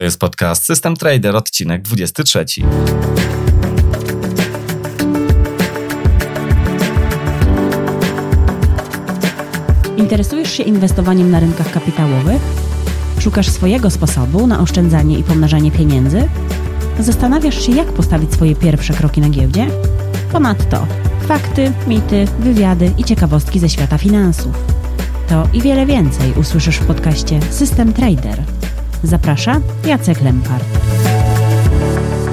To jest podcast System Trader, odcinek 23. Interesujesz się inwestowaniem na rynkach kapitałowych? Szukasz swojego sposobu na oszczędzanie i pomnażanie pieniędzy? Zastanawiasz się, jak postawić swoje pierwsze kroki na giełdzie? Ponadto fakty, mity, wywiady i ciekawostki ze świata finansów. To i wiele więcej usłyszysz w podcaście System Trader. Zaprasza Jacek Lempart.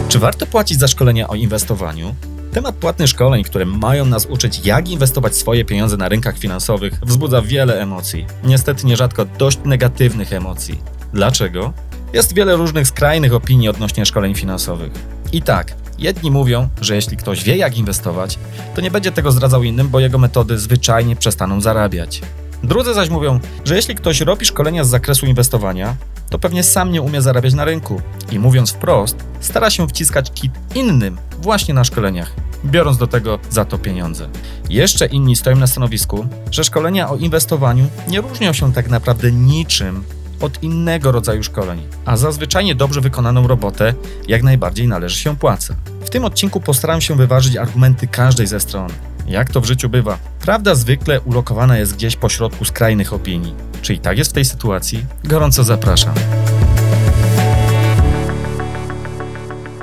Czy warto płacić za szkolenia o inwestowaniu? Temat płatnych szkoleń, które mają nas uczyć, jak inwestować swoje pieniądze na rynkach finansowych, wzbudza wiele emocji. Niestety nierzadko dość negatywnych emocji. Dlaczego? Jest wiele różnych skrajnych opinii odnośnie szkoleń finansowych. I tak, jedni mówią, że jeśli ktoś wie, jak inwestować, to nie będzie tego zdradzał innym, bo jego metody zwyczajnie przestaną zarabiać. Drudzy zaś mówią, że jeśli ktoś robi szkolenia z zakresu inwestowania, to pewnie sam nie umie zarabiać na rynku i mówiąc wprost, stara się wciskać kit innym właśnie na szkoleniach, biorąc do tego za to pieniądze. Jeszcze inni stoją na stanowisku, że szkolenia o inwestowaniu nie różnią się tak naprawdę niczym od innego rodzaju szkoleń, a za zwyczajnie dobrze wykonaną robotę jak najbardziej należy się płaca. W tym odcinku postaram się wyważyć argumenty każdej ze stron. Jak to w życiu bywa, prawda zwykle ulokowana jest gdzieś pośrodku skrajnych opinii. Czy i tak jest w tej sytuacji? Gorąco zapraszam.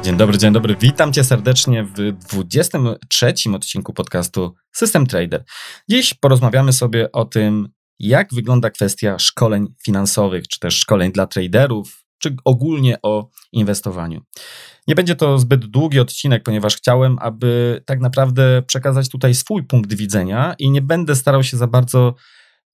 Dzień dobry, dzień dobry. Witam Cię serdecznie w 23 odcinku podcastu System Trader. Dziś porozmawiamy sobie o tym, jak wygląda kwestia szkoleń finansowych, czy też szkoleń dla traderów, czy ogólnie o inwestowaniu. Nie będzie to zbyt długi odcinek, ponieważ chciałem, aby tak naprawdę przekazać tutaj swój punkt widzenia i nie będę starał się za bardzo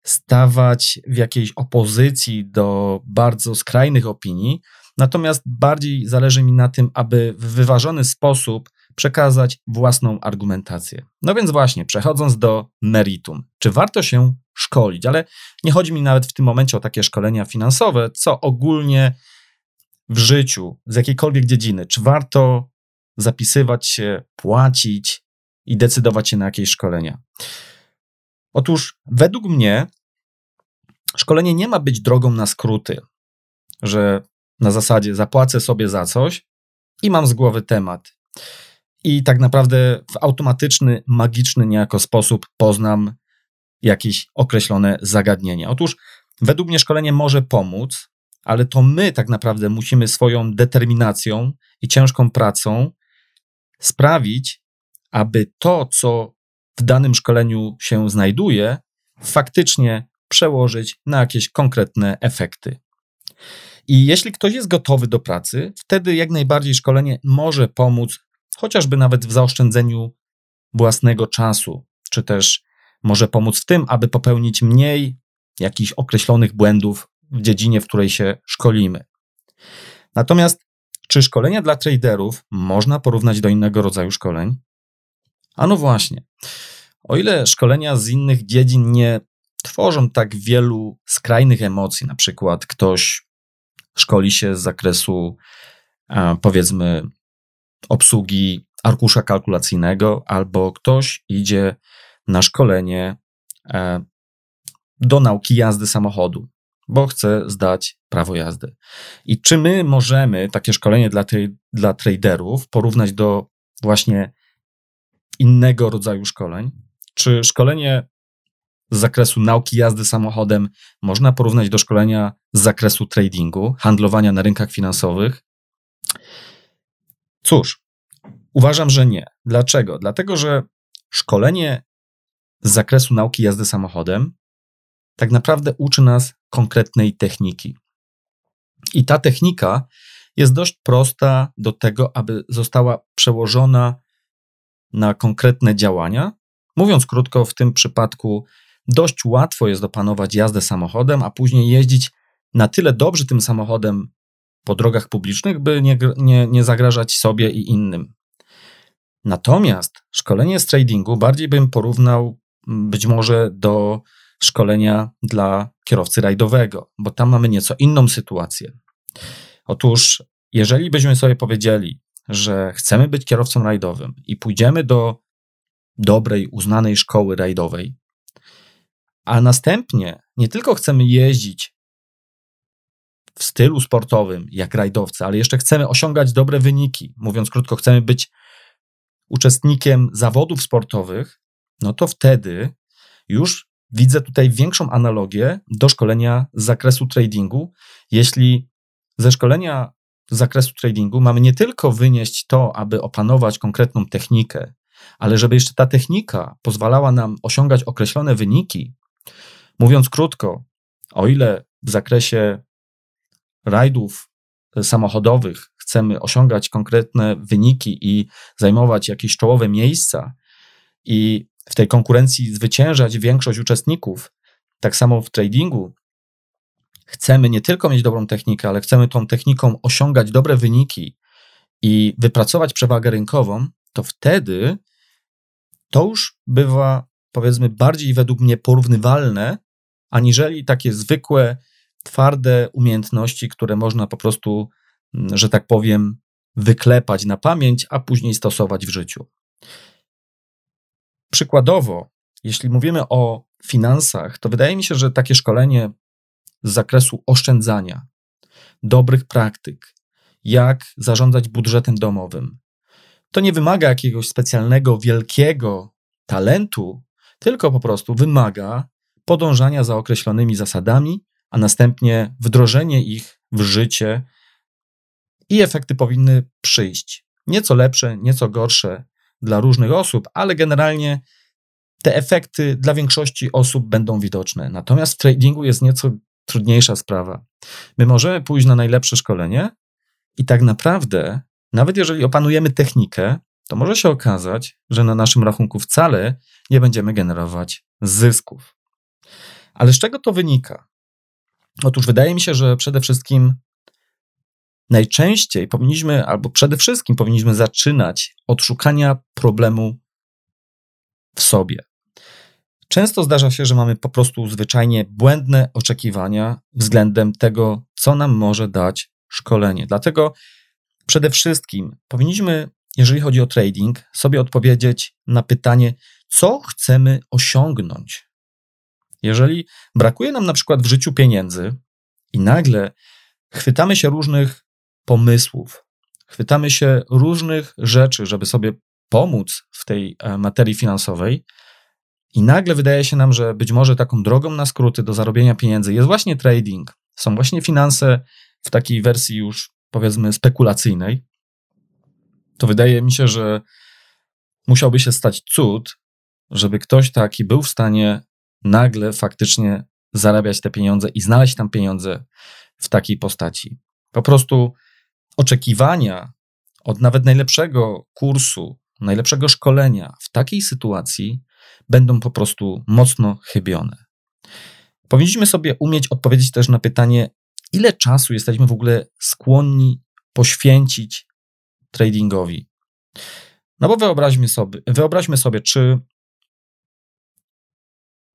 stawać w jakiejś opozycji do bardzo skrajnych opinii. Natomiast bardziej zależy mi na tym, aby w wyważony sposób przekazać własną argumentację. No więc właśnie, przechodząc do meritum. Czy warto się szkolić? Ale nie chodzi mi nawet w tym momencie o takie szkolenia finansowe, co ogólnie w życiu, z jakiejkolwiek dziedziny. Czy warto zapisywać się, płacić i decydować się na jakieś szkolenia? Otóż według mnie szkolenie nie ma być drogą na skróty, że na zasadzie zapłacę sobie za coś i mam z głowy temat. I tak naprawdę w automatyczny, magiczny niejako sposób poznam jakieś określone zagadnienie. Otóż według mnie szkolenie może pomóc, ale to my tak naprawdę musimy swoją determinacją i ciężką pracą sprawić, aby to, co w danym szkoleniu się znajduje, faktycznie przełożyć na jakieś konkretne efekty. I jeśli ktoś jest gotowy do pracy, wtedy jak najbardziej szkolenie może pomóc, chociażby nawet w zaoszczędzeniu własnego czasu, czy też może pomóc w tym, aby popełnić mniej jakichś określonych błędów w dziedzinie, w której się szkolimy. Natomiast, czy szkolenia dla traderów można porównać do innego rodzaju szkoleń? A no właśnie. O ile szkolenia z innych dziedzin nie tworzą tak wielu skrajnych emocji, na przykład ktoś szkoli się z zakresu, powiedzmy, obsługi arkusza kalkulacyjnego, albo ktoś idzie na szkolenie e, do nauki jazdy samochodu, bo chce zdać prawo jazdy. I czy my możemy takie szkolenie dla, tej, dla traderów porównać do właśnie innego rodzaju szkoleń? Czy szkolenie z zakresu nauki jazdy samochodem można porównać do szkolenia z zakresu tradingu, handlowania na rynkach finansowych? Cóż, uważam, że nie. Dlaczego? Dlatego, że szkolenie z zakresu nauki jazdy samochodem tak naprawdę uczy nas konkretnej techniki. I ta technika jest dość prosta do tego, aby została przełożona na konkretne działania. Mówiąc krótko, w tym przypadku dość łatwo jest opanować jazdę samochodem, a później jeździć na tyle dobrze tym samochodem po drogach publicznych, by nie, nie, nie zagrażać sobie i innym. Natomiast szkolenie z tradingu bardziej bym porównał być może do szkolenia dla kierowcy rajdowego, bo tam mamy nieco inną sytuację. Otóż, jeżeli byśmy sobie powiedzieli, że chcemy być kierowcą rajdowym i pójdziemy do dobrej, uznanej szkoły rajdowej, a następnie nie tylko chcemy jeździć w stylu sportowym, jak rajdowcy, ale jeszcze chcemy osiągać dobre wyniki, mówiąc krótko, chcemy być uczestnikiem zawodów sportowych, no to wtedy już widzę tutaj większą analogię do szkolenia z zakresu tradingu. Jeśli ze szkolenia z zakresu tradingu mamy nie tylko wynieść to, aby opanować konkretną technikę, ale żeby jeszcze ta technika pozwalała nam osiągać określone wyniki, mówiąc krótko, o ile w zakresie rajdów samochodowych chcemy osiągać konkretne wyniki i zajmować jakieś czołowe miejsca i w tej konkurencji zwyciężać większość uczestników, tak samo w tradingu chcemy nie tylko mieć dobrą technikę, ale chcemy tą techniką osiągać dobre wyniki i wypracować przewagę rynkową, to wtedy to już bywa, powiedzmy, bardziej według mnie porównywalne, aniżeli takie zwykłe, twarde umiejętności, które można po prostu, że tak powiem, wyklepać na pamięć, a później stosować w życiu. Przykładowo, jeśli mówimy o finansach, to wydaje mi się, że takie szkolenie z zakresu oszczędzania, dobrych praktyk, jak zarządzać budżetem domowym, to nie wymaga jakiegoś specjalnego, wielkiego talentu, tylko po prostu wymaga podążania za określonymi zasadami, a następnie wdrożenie ich w życie i efekty powinny przyjść. Nieco lepsze, nieco gorsze dla różnych osób, ale generalnie te efekty dla większości osób będą widoczne. Natomiast w tradingu jest nieco trudniejsza sprawa. My możemy pójść na najlepsze szkolenie i tak naprawdę, nawet jeżeli opanujemy technikę, to może się okazać, że na naszym rachunku wcale nie będziemy generować zysków. Ale z czego to wynika? Otóż wydaje mi się, że przede wszystkim najczęściej powinniśmy, albo przede wszystkim powinniśmy zaczynać od szukania problemu w sobie. Często zdarza się, że mamy po prostu zwyczajnie błędne oczekiwania względem tego, co nam może dać szkolenie. Dlatego przede wszystkim powinniśmy, jeżeli chodzi o trading, sobie odpowiedzieć na pytanie, co chcemy osiągnąć. Jeżeli brakuje nam na przykład w życiu pieniędzy i nagle chwytamy się różnych pomysłów, chwytamy się różnych rzeczy, żeby sobie pomóc w tej e, materii finansowej, i nagle wydaje się nam, że być może taką drogą na skróty do zarobienia pieniędzy jest właśnie trading. Są właśnie finanse w takiej wersji już powiedzmy spekulacyjnej. To wydaje mi się, że musiałby się stać cud, żeby ktoś taki był w stanie nagle faktycznie zarabiać te pieniądze i znaleźć tam pieniądze w takiej postaci. Po prostu oczekiwania od nawet najlepszego kursu, najlepszego szkolenia w takiej sytuacji będą po prostu mocno chybione. Powinniśmy sobie umieć odpowiedzieć też na pytanie, ile czasu jesteśmy w ogóle skłonni poświęcić tradingowi. No bo wyobraźmy sobie, wyobraźmy sobie, czy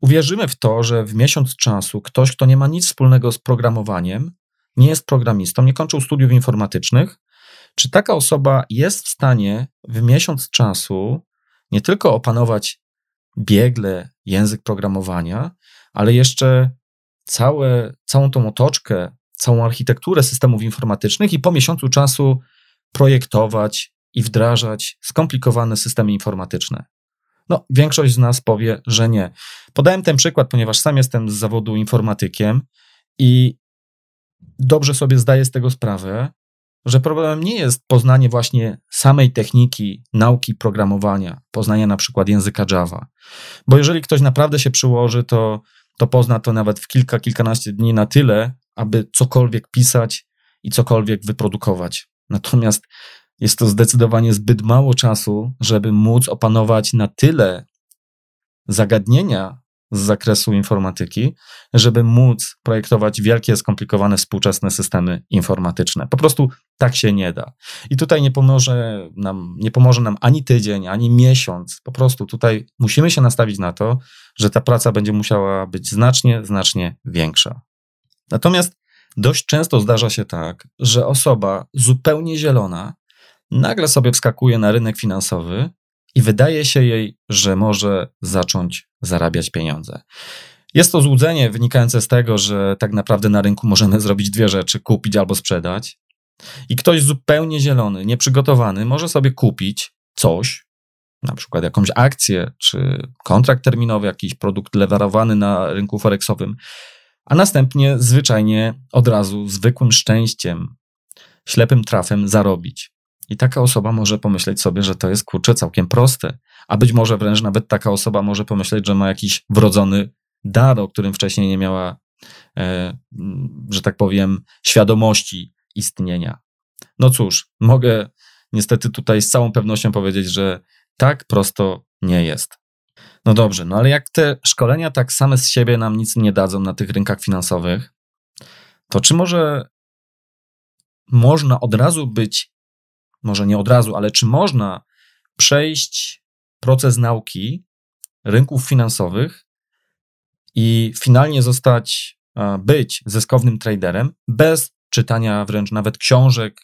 uwierzymy w to, że w miesiąc czasu ktoś, kto nie ma nic wspólnego z programowaniem, nie jest programistą, nie kończył studiów informatycznych, czy taka osoba jest w stanie w miesiąc czasu nie tylko opanować biegle język programowania, ale jeszcze całe, całą tą otoczkę, całą architekturę systemów informatycznych i po miesiącu czasu projektować i wdrażać skomplikowane systemy informatyczne. No, większość z nas powie, że nie. Podałem ten przykład, ponieważ sam jestem z zawodu informatykiem i dobrze sobie zdaję z tego sprawę, że problemem nie jest poznanie właśnie samej techniki nauki programowania, poznania na przykład języka Java. Bo jeżeli ktoś naprawdę się przyłoży, to, to pozna to nawet w kilka, kilkanaście dni na tyle, aby cokolwiek pisać i cokolwiek wyprodukować. Natomiast jest to zdecydowanie zbyt mało czasu, żeby móc opanować na tyle zagadnienia z zakresu informatyki, żeby móc projektować wielkie, skomplikowane, współczesne systemy informatyczne. Po prostu tak się nie da. I tutaj nie pomoże nam, nie pomoże nam ani tydzień, ani miesiąc. Po prostu tutaj musimy się nastawić na to, że ta praca będzie musiała być znacznie, znacznie większa. Natomiast dość często zdarza się tak, że osoba zupełnie zielona nagle sobie wskakuje na rynek finansowy i wydaje się jej, że może zacząć zarabiać pieniądze. Jest to złudzenie wynikające z tego, że tak naprawdę na rynku możemy zrobić dwie rzeczy: kupić albo sprzedać. I ktoś zupełnie zielony, nieprzygotowany, może sobie kupić coś, na przykład jakąś akcję, czy kontrakt terminowy, jakiś produkt lewarowany na rynku forexowym, a następnie zwyczajnie od razu zwykłym szczęściem, ślepym trafem zarobić. I taka osoba może pomyśleć sobie, że to jest kurczę całkiem proste, a być może wręcz nawet taka osoba może pomyśleć, że ma jakiś wrodzony dar, o którym wcześniej nie miała, e, że tak powiem, świadomości istnienia. No cóż, mogę niestety tutaj z całą pewnością powiedzieć, że tak prosto nie jest. No dobrze, no ale jak te szkolenia tak same z siebie nam nic nie dadzą na tych rynkach finansowych, to czy może można od razu być, może nie od razu, ale czy można przejść proces nauki rynków finansowych i finalnie zostać, być zyskownym traderem bez czytania wręcz nawet książek,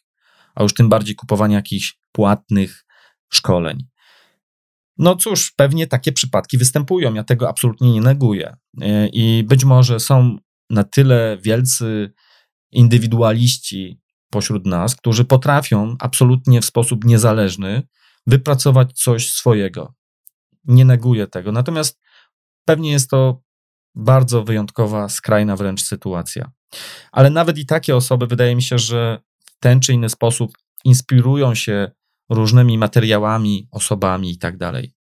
a już tym bardziej kupowania jakichś płatnych szkoleń. No cóż, pewnie takie przypadki występują. Ja tego absolutnie nie neguję. E, I być może są na tyle wielcy indywidualiści pośród nas, którzy potrafią absolutnie w sposób niezależny wypracować coś swojego. Nie neguję tego. Natomiast pewnie jest to bardzo wyjątkowa, skrajna wręcz sytuacja. Ale nawet i takie osoby, wydaje mi się, że w ten czy inny sposób inspirują się różnymi materiałami, osobami i tak dalej.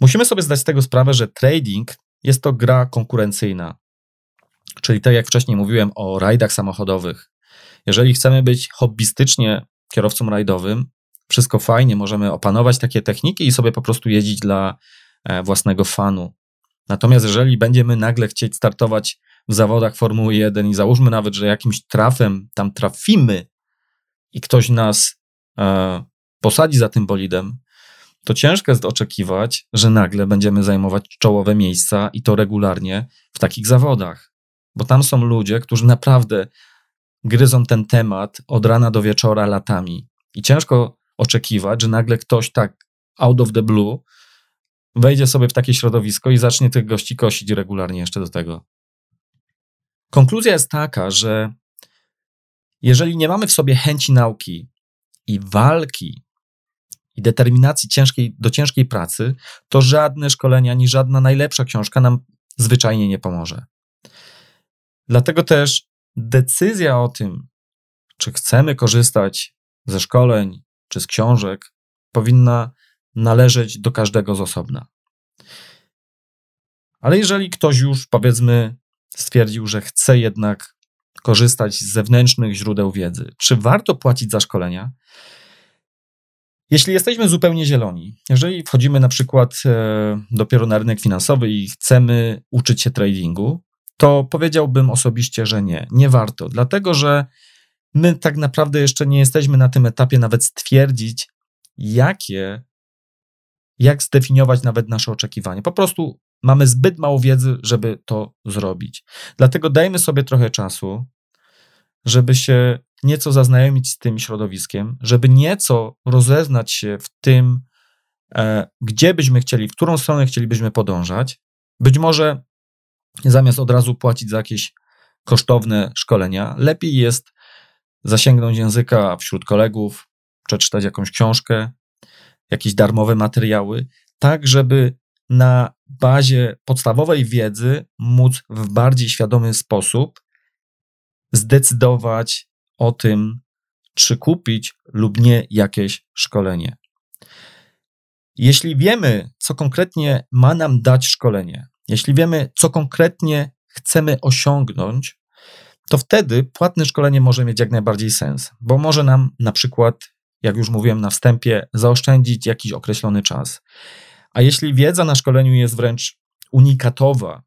Musimy sobie zdać z tego sprawę, że trading jest to gra konkurencyjna. Czyli tak jak wcześniej mówiłem o rajdach samochodowych. Jeżeli chcemy być hobbystycznie kierowcą rajdowym, wszystko fajnie, możemy opanować takie techniki i sobie po prostu jeździć dla e, własnego fanu. Natomiast jeżeli będziemy nagle chcieć startować w zawodach Formuły 1 i załóżmy nawet, że jakimś trafem tam trafimy i ktoś nas e, posadzi za tym bolidem, to ciężko jest oczekiwać, że nagle będziemy zajmować czołowe miejsca i to regularnie w takich zawodach. Bo tam są ludzie, którzy naprawdę gryzą ten temat od rana do wieczora latami. I ciężko oczekiwać, że nagle ktoś tak out of the blue wejdzie sobie w takie środowisko i zacznie tych gości kosić regularnie jeszcze do tego. Konkluzja jest taka, że jeżeli nie mamy w sobie chęci nauki i walki i determinacji ciężkiej, do ciężkiej pracy, to żadne szkolenia ani żadna najlepsza książka nam zwyczajnie nie pomoże. Dlatego też decyzja o tym, czy chcemy korzystać ze szkoleń czy z książek, powinna należeć do każdego z osobna. Ale jeżeli ktoś już, powiedzmy, stwierdził, że chce jednak korzystać z zewnętrznych źródeł wiedzy, czy warto płacić za szkolenia? Jeśli jesteśmy zupełnie zieloni, jeżeli wchodzimy na przykład e, dopiero na rynek finansowy i chcemy uczyć się tradingu, to powiedziałbym osobiście, że nie, nie warto, dlatego że my tak naprawdę jeszcze nie jesteśmy na tym etapie nawet stwierdzić, jakie, jak zdefiniować nawet nasze oczekiwania. Po prostu mamy zbyt mało wiedzy, żeby to zrobić. Dlatego dajmy sobie trochę czasu, żeby się nieco zaznajomić z tym środowiskiem, żeby nieco rozeznać się w tym, e, gdzie byśmy chcieli, w którą stronę chcielibyśmy podążać. Być może zamiast od razu płacić za jakieś kosztowne szkolenia, lepiej jest zasięgnąć języka wśród kolegów, przeczytać jakąś książkę, jakieś darmowe materiały, tak żeby na bazie podstawowej wiedzy móc w bardziej świadomy sposób zdecydować o tym, czy kupić lub nie jakieś szkolenie. Jeśli wiemy, co konkretnie ma nam dać szkolenie, jeśli wiemy, co konkretnie chcemy osiągnąć, to wtedy płatne szkolenie może mieć jak najbardziej sens, bo może nam na przykład, jak już mówiłem na wstępie, zaoszczędzić jakiś określony czas. A jeśli wiedza na szkoleniu jest wręcz unikatowa,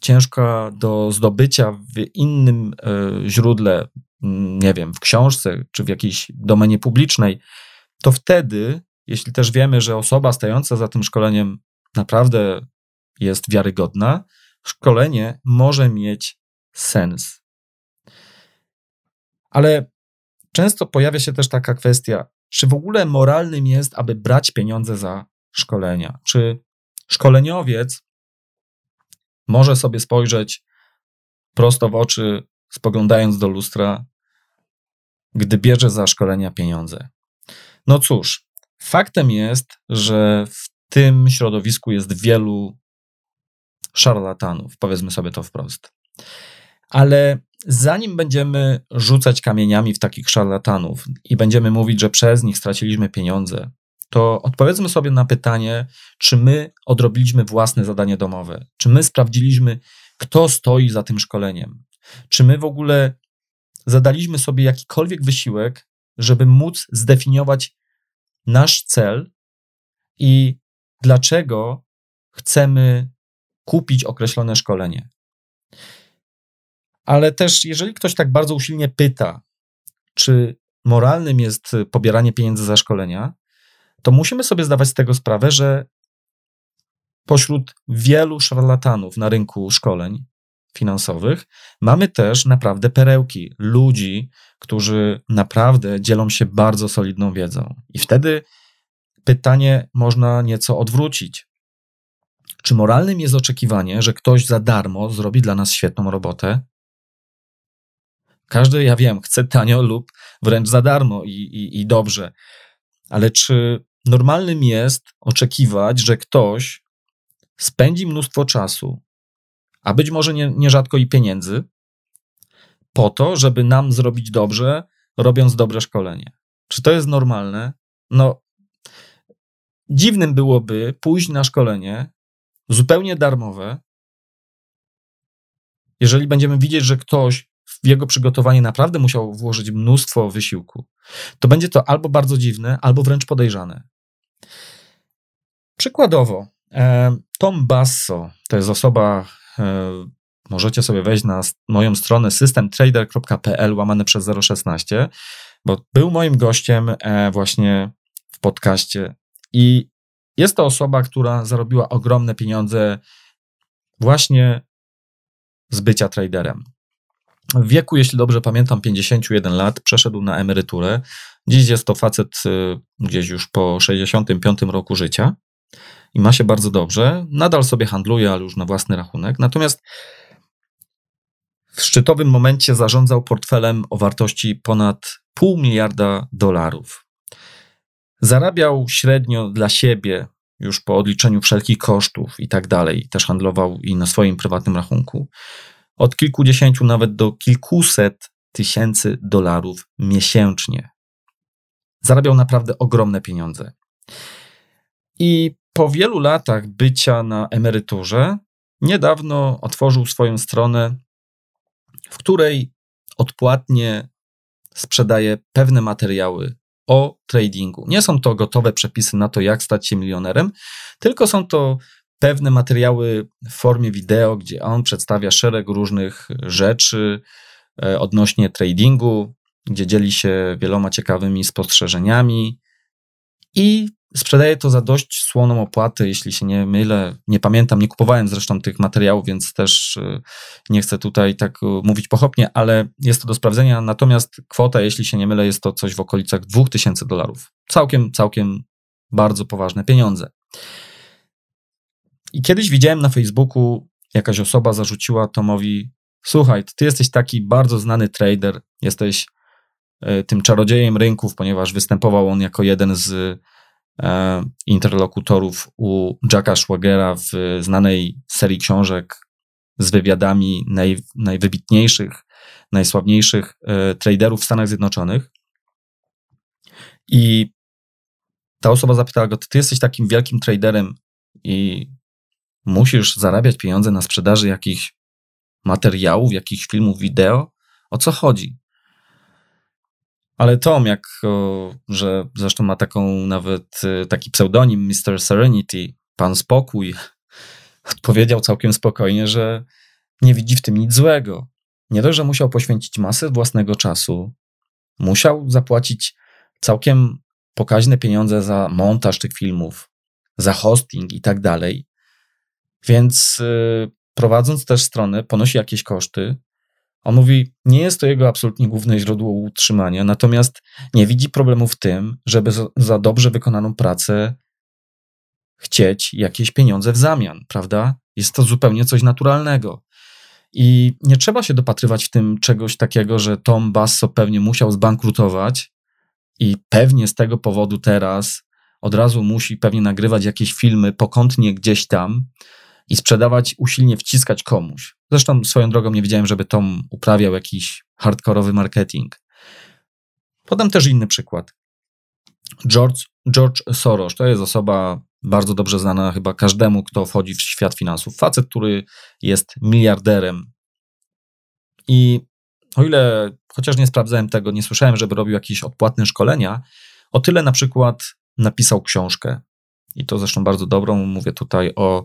ciężka do zdobycia w innym e, źródle, mm, nie wiem, w książce czy w jakiejś domenie publicznej, to wtedy, jeśli też wiemy, że osoba stająca za tym szkoleniem naprawdę jest wiarygodna, szkolenie może mieć sens. Ale często pojawia się też taka kwestia, czy w ogóle moralnym jest, aby brać pieniądze za szkolenia? Czy szkoleniowiec może sobie spojrzeć prosto w oczy, spoglądając do lustra, gdy bierze za szkolenia pieniądze. No cóż, faktem jest, że w tym środowisku jest wielu szarlatanów, powiedzmy sobie to wprost. Ale zanim będziemy rzucać kamieniami w takich szarlatanów i będziemy mówić, że przez nich straciliśmy pieniądze, to odpowiedzmy sobie na pytanie, czy my odrobiliśmy własne zadanie domowe, czy my sprawdziliśmy, kto stoi za tym szkoleniem, czy my w ogóle zadaliśmy sobie jakikolwiek wysiłek, żeby móc zdefiniować nasz cel i dlaczego chcemy kupić określone szkolenie. Ale też, jeżeli ktoś tak bardzo usilnie pyta, czy moralnym jest pobieranie pieniędzy za szkolenia, to musimy sobie zdawać z tego sprawę, że pośród wielu szarlatanów na rynku szkoleń finansowych mamy też naprawdę perełki, ludzi, którzy naprawdę dzielą się bardzo solidną wiedzą. I wtedy pytanie można nieco odwrócić. Czy moralnym jest oczekiwanie, że ktoś za darmo zrobi dla nas świetną robotę? Każdy, ja wiem, chce tanio lub wręcz za darmo i, i, i dobrze, ale czy normalnym jest oczekiwać, że ktoś spędzi mnóstwo czasu, a być może nie, nierzadko i pieniędzy, po to, żeby nam zrobić dobrze, robiąc dobre szkolenie? Czy to jest normalne? No, dziwnym byłoby pójść na szkolenie zupełnie darmowe, jeżeli będziemy widzieć, że ktoś w jego przygotowanie naprawdę musiał włożyć mnóstwo wysiłku, to będzie to albo bardzo dziwne, albo wręcz podejrzane. Przykładowo, e, Tom Basso to jest osoba, e, możecie sobie wejść na moją stronę systemtrader.pl łamane przez 016, bo był moim gościem e, właśnie w podcaście i jest to osoba, która zarobiła ogromne pieniądze właśnie z bycia traderem. W wieku, jeśli dobrze pamiętam, 51 lat przeszedł na emeryturę. Dziś jest to facet y, gdzieś już po 65 roku życia i ma się bardzo dobrze. Nadal sobie handluje, ale już na własny rachunek. Natomiast w szczytowym momencie zarządzał portfelem o wartości ponad pół miliarda dolarów. Zarabiał średnio dla siebie, już po odliczeniu wszelkich kosztów i tak dalej, też handlował i na swoim prywatnym rachunku, od kilkudziesięciu nawet do kilkuset tysięcy dolarów miesięcznie. Zarabiał naprawdę ogromne pieniądze. I po wielu latach bycia na emeryturze, niedawno otworzył swoją stronę, w której odpłatnie sprzedaje pewne materiały o tradingu. Nie są to gotowe przepisy na to, jak stać się milionerem, tylko są to pewne materiały w formie wideo, gdzie on przedstawia szereg różnych rzeczy e, odnośnie tradingu, gdzie dzieli się wieloma ciekawymi spostrzeżeniami i sprzedaje to za dość słoną opłatę, jeśli się nie mylę. Nie pamiętam, nie kupowałem zresztą tych materiałów, więc też e, nie chcę tutaj tak e, mówić pochopnie, ale jest to do sprawdzenia. Natomiast kwota, jeśli się nie mylę, jest to coś w okolicach 2000 dolarów. Całkiem, całkiem bardzo poważne pieniądze. I kiedyś widziałem na Facebooku, jakaś osoba zarzuciła Tomowi: Słuchaj, ty jesteś taki bardzo znany trader, jesteś e, tym czarodziejem rynków, ponieważ występował on jako jeden z interlokutorów u Jacka Schwagera w znanej serii książek z wywiadami naj, najwybitniejszych, najsławniejszych e, traderów w Stanach Zjednoczonych. I ta osoba zapytała go: Ty jesteś takim wielkim traderem i musisz zarabiać pieniądze na sprzedaży jakichś materiałów, jakichś filmów wideo. O co chodzi? Ale Tom, jak, o, że zresztą ma taką nawet y, taki pseudonim Mr. Serenity, pan spokój, odpowiedział całkiem spokojnie, że nie widzi w tym nic złego. Nie dość, że musiał poświęcić masę własnego czasu, musiał zapłacić całkiem pokaźne pieniądze za montaż tych filmów, za hosting i tak dalej. Więc y, prowadząc też stronę, ponosi jakieś koszty. On mówi, nie jest to jego absolutnie główne źródło utrzymania, natomiast nie widzi problemu w tym, żeby za dobrze wykonaną pracę chcieć jakieś pieniądze w zamian, prawda? Jest to zupełnie coś naturalnego. I nie trzeba się dopatrywać w tym czegoś takiego, że Tom Basso pewnie musiał zbankrutować i pewnie z tego powodu teraz od razu musi pewnie nagrywać jakieś filmy pokątnie gdzieś tam i sprzedawać, usilnie wciskać komuś. Zresztą swoją drogą nie widziałem, żeby Tom uprawiał jakiś hardkorowy marketing. Podam też inny przykład. George, George Soros to jest osoba bardzo dobrze znana chyba każdemu, kto wchodzi w świat finansów. Facet, który jest miliarderem. I o ile, chociaż nie sprawdzałem tego, nie słyszałem, żeby robił jakieś odpłatne szkolenia, o tyle na przykład napisał książkę. I to zresztą bardzo dobrą. Mówię tutaj o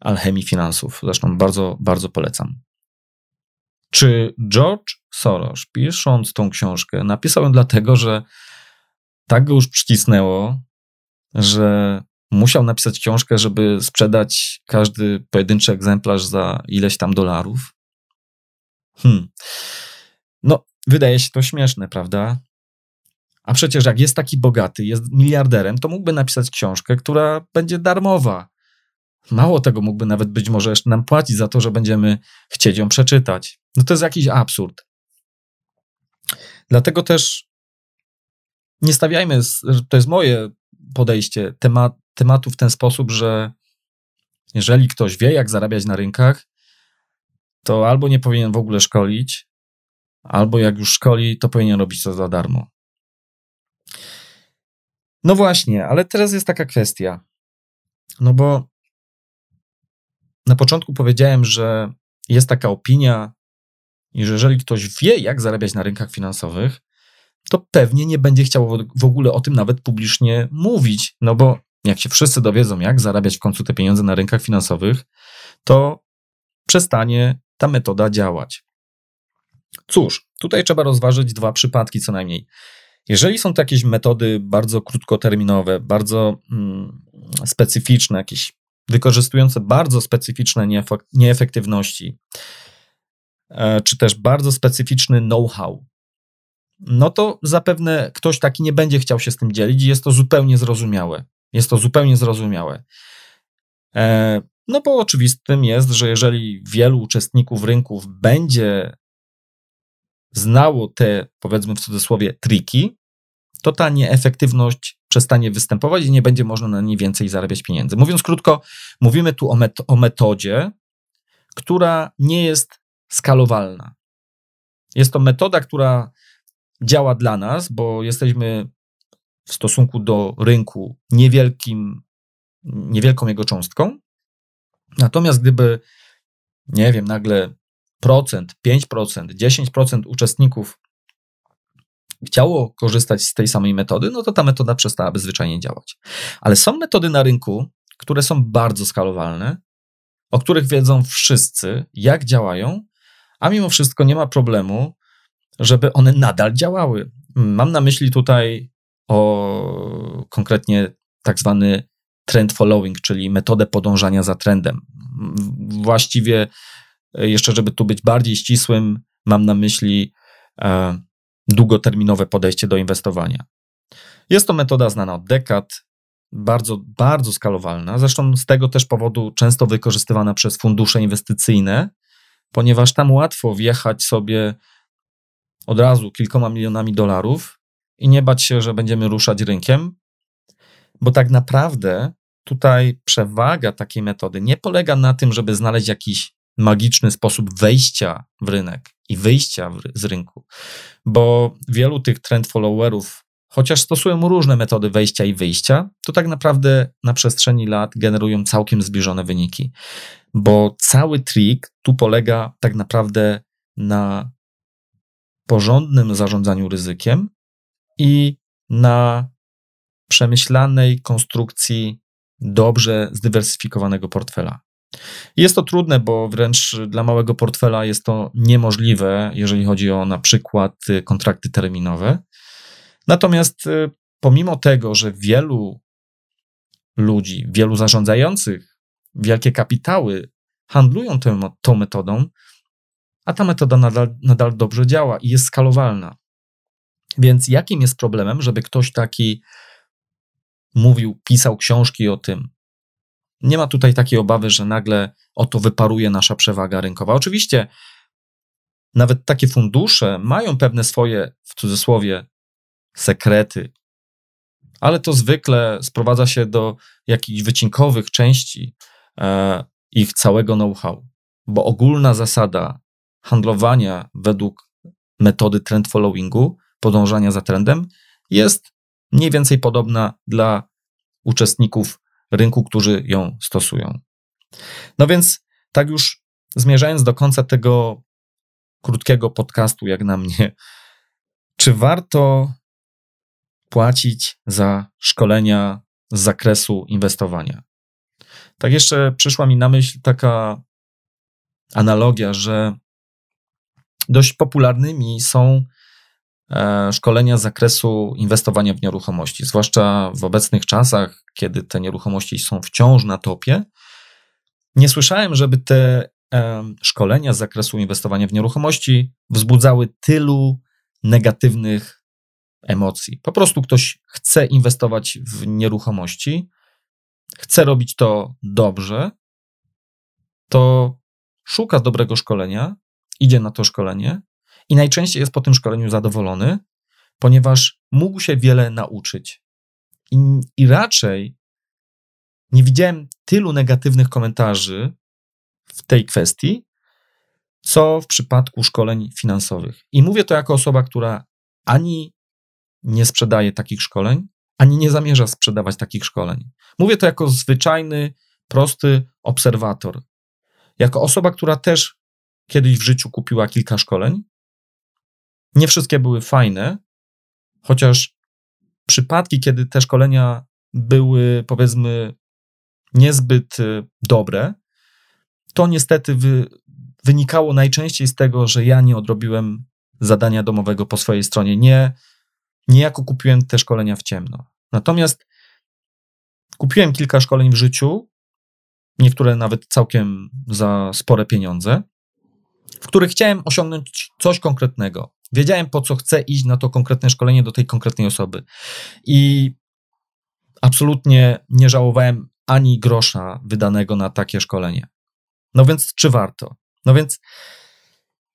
alchemii finansów. Zresztą bardzo, bardzo polecam. Czy George Soros, pisząc tą książkę, napisał ją dlatego, że tak go już przycisnęło, że musiał napisać książkę, żeby sprzedać każdy pojedynczy egzemplarz za ileś tam dolarów? Hmm. No, wydaje się to śmieszne, prawda? A przecież jak jest taki bogaty, jest miliarderem, to mógłby napisać książkę, która będzie darmowa. Mało tego, mógłby nawet być może jeszcze nam płacić za to, że będziemy chcieć ją przeczytać. No to jest jakiś absurd. Dlatego też nie stawiajmy, to jest moje podejście, temat, tematu w ten sposób, że jeżeli ktoś wie, jak zarabiać na rynkach, to albo nie powinien w ogóle szkolić, albo jak już szkoli, to powinien robić to za darmo. No właśnie, ale teraz jest taka kwestia. No bo na początku powiedziałem, że jest taka opinia, że jeżeli ktoś wie, jak zarabiać na rynkach finansowych, to pewnie nie będzie chciał w ogóle o tym nawet publicznie mówić, no bo jak się wszyscy dowiedzą, jak zarabiać w końcu te pieniądze na rynkach finansowych, to przestanie ta metoda działać. Cóż, tutaj trzeba rozważyć dwa przypadki co najmniej. Jeżeli są to jakieś metody bardzo krótkoterminowe, bardzo mm, specyficzne, jakieś wykorzystujące bardzo specyficzne nieefektywności, e, czy też bardzo specyficzny know-how, no to zapewne ktoś taki nie będzie chciał się z tym dzielić i jest to zupełnie zrozumiałe. Jest to zupełnie zrozumiałe. E, no bo oczywistym jest, że jeżeli wielu uczestników rynków będzie znało te, powiedzmy w cudzysłowie, triki, to ta nieefektywność przestanie występować i nie będzie można na niej więcej zarabiać pieniędzy. Mówiąc krótko, mówimy tu o, met o metodzie, która nie jest skalowalna. Jest to metoda, która działa dla nas, bo jesteśmy w stosunku do rynku niewielkim, niewielką jego cząstką. Natomiast gdyby, nie wiem, nagle 5%, 10% uczestników chciało korzystać z tej samej metody, no to ta metoda przestałaby zwyczajnie działać. Ale są metody na rynku, które są bardzo skalowalne, o których wiedzą wszyscy, jak działają, a mimo wszystko nie ma problemu, żeby one nadal działały. Mam na myśli tutaj o konkretnie tak zwany trend following, czyli metodę podążania za trendem. Właściwie, jeszcze żeby tu być bardziej ścisłym, mam na myśli e, długoterminowe podejście do inwestowania. Jest to metoda znana od dekad, bardzo, bardzo skalowalna. Zresztą z tego też powodu często wykorzystywana przez fundusze inwestycyjne, ponieważ tam łatwo wjechać sobie od razu kilkoma milionami dolarów i nie bać się, że będziemy ruszać rynkiem, bo tak naprawdę tutaj przewaga takiej metody nie polega na tym, żeby znaleźć jakiś magiczny sposób wejścia w rynek i wyjścia z rynku, bo wielu tych trend followerów, chociaż stosują różne metody wejścia i wyjścia, to tak naprawdę na przestrzeni lat generują całkiem zbliżone wyniki, bo cały trik tu polega tak naprawdę na porządnym zarządzaniu ryzykiem i na przemyślanej konstrukcji dobrze zdywersyfikowanego portfela. Jest to trudne, bo wręcz dla małego portfela jest to niemożliwe, jeżeli chodzi o na przykład y, kontrakty terminowe. Natomiast y, pomimo tego, że wielu ludzi, wielu zarządzających wielkie kapitały handlują tą, tą metodą, a ta metoda nadal, nadal dobrze działa i jest skalowalna. Więc jakim jest problemem, żeby ktoś taki mówił, pisał książki o tym, nie ma tutaj takiej obawy, że nagle oto wyparuje nasza przewaga rynkowa. Oczywiście nawet takie fundusze mają pewne swoje, w cudzysłowie, sekrety, ale to zwykle sprowadza się do jakichś wycinkowych części e, ich całego know-how, bo ogólna zasada handlowania według metody trend followingu, podążania za trendem, jest mniej więcej podobna dla uczestników rynku, którzy ją stosują. No więc, tak już zmierzając do końca tego krótkiego podcastu, jak na mnie, czy warto płacić za szkolenia z zakresu inwestowania? Tak jeszcze przyszła mi na myśl taka analogia, że dość popularnymi są szkolenia z zakresu inwestowania w nieruchomości, zwłaszcza w obecnych czasach, kiedy te nieruchomości są wciąż na topie. Nie słyszałem, żeby te szkolenia z zakresu inwestowania w nieruchomości wzbudzały tylu negatywnych emocji. Po prostu ktoś chce inwestować w nieruchomości, chce robić to dobrze, to szuka dobrego szkolenia, idzie na to szkolenie i najczęściej jest po tym szkoleniu zadowolony, ponieważ mógł się wiele nauczyć. I, i raczej nie widziałem tylu negatywnych komentarzy w tej kwestii, co w przypadku szkoleń finansowych. I mówię to jako osoba, która ani nie sprzedaje takich szkoleń, ani nie zamierza sprzedawać takich szkoleń. Mówię to jako zwyczajny, prosty obserwator. Jako osoba, która też kiedyś w życiu kupiła kilka szkoleń. Nie wszystkie były fajne, chociaż przypadki, kiedy te szkolenia były, powiedzmy, niezbyt y, dobre, to niestety wy, wynikało najczęściej z tego, że ja nie odrobiłem zadania domowego po swojej stronie. Nie, niejako kupiłem te szkolenia w ciemno. Natomiast kupiłem kilka szkoleń w życiu, niektóre nawet całkiem za spore pieniądze, w których chciałem osiągnąć coś konkretnego. Wiedziałem, po co chcę iść na to konkretne szkolenie do tej konkretnej osoby. I absolutnie nie żałowałem ani grosza wydanego na takie szkolenie. No więc czy warto? No więc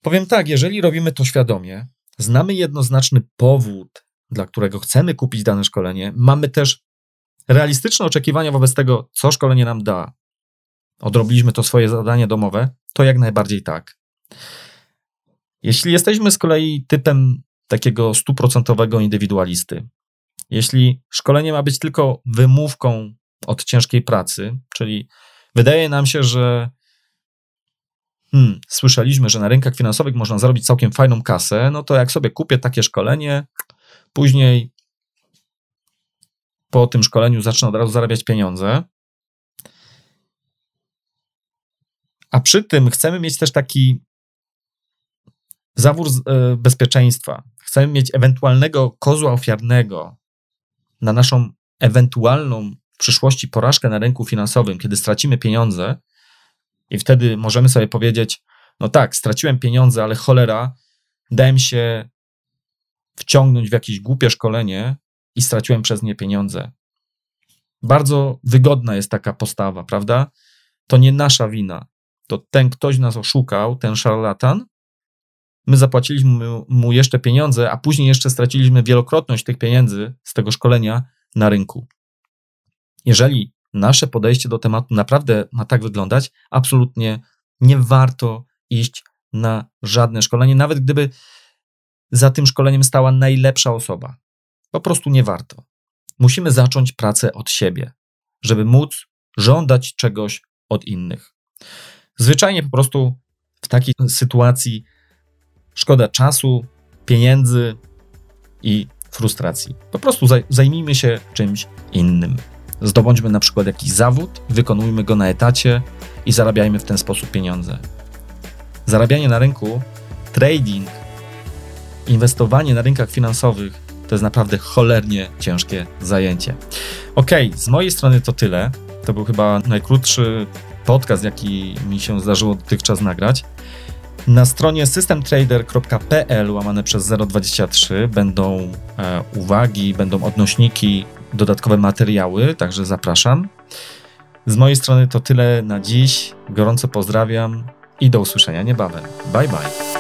powiem tak, jeżeli robimy to świadomie, znamy jednoznaczny powód, dla którego chcemy kupić dane szkolenie, mamy też realistyczne oczekiwania wobec tego, co szkolenie nam da. Odrobiliśmy to swoje zadanie domowe, to jak najbardziej tak. Jeśli jesteśmy z kolei typem takiego stuprocentowego indywidualisty, jeśli szkolenie ma być tylko wymówką od ciężkiej pracy, czyli wydaje nam się, że hmm, słyszeliśmy, że na rynkach finansowych można zarobić całkiem fajną kasę, no to jak sobie kupię takie szkolenie, później po tym szkoleniu zacznę od razu zarabiać pieniądze. A przy tym chcemy mieć też taki zawór e, bezpieczeństwa. Chcemy mieć ewentualnego kozła ofiarnego na naszą ewentualną w przyszłości porażkę na rynku finansowym, kiedy stracimy pieniądze, i wtedy możemy sobie powiedzieć: No tak, straciłem pieniądze, ale cholera, dałem się wciągnąć w jakieś głupie szkolenie i straciłem przez nie pieniądze. Bardzo wygodna jest taka postawa, prawda? To nie nasza wina. To ten ktoś nas oszukał, ten szarlatan. My zapłaciliśmy mu jeszcze pieniądze, a później jeszcze straciliśmy wielokrotność tych pieniędzy z tego szkolenia na rynku. Jeżeli nasze podejście do tematu naprawdę ma tak wyglądać, absolutnie nie warto iść na żadne szkolenie, nawet gdyby za tym szkoleniem stała najlepsza osoba. Po prostu nie warto. Musimy zacząć pracę od siebie, żeby móc żądać czegoś od innych. Zwyczajnie po prostu w takiej sytuacji szkoda czasu, pieniędzy i frustracji. Po prostu zajmijmy się czymś innym. Zdobądźmy na przykład jakiś zawód, wykonujmy go na etacie i zarabiajmy w ten sposób pieniądze. Zarabianie na rynku, trading, inwestowanie na rynkach finansowych to jest naprawdę cholernie ciężkie zajęcie. Ok, z mojej strony to tyle. To był chyba najkrótszy podcast, jaki mi się zdarzyło dotychczas nagrać. Na stronie systemtrader.pl łamane przez 023 będą e, uwagi, będą odnośniki dodatkowe materiały, także zapraszam. Z mojej strony to tyle na dziś. Gorąco pozdrawiam i do usłyszenia niebawem. Bye bye.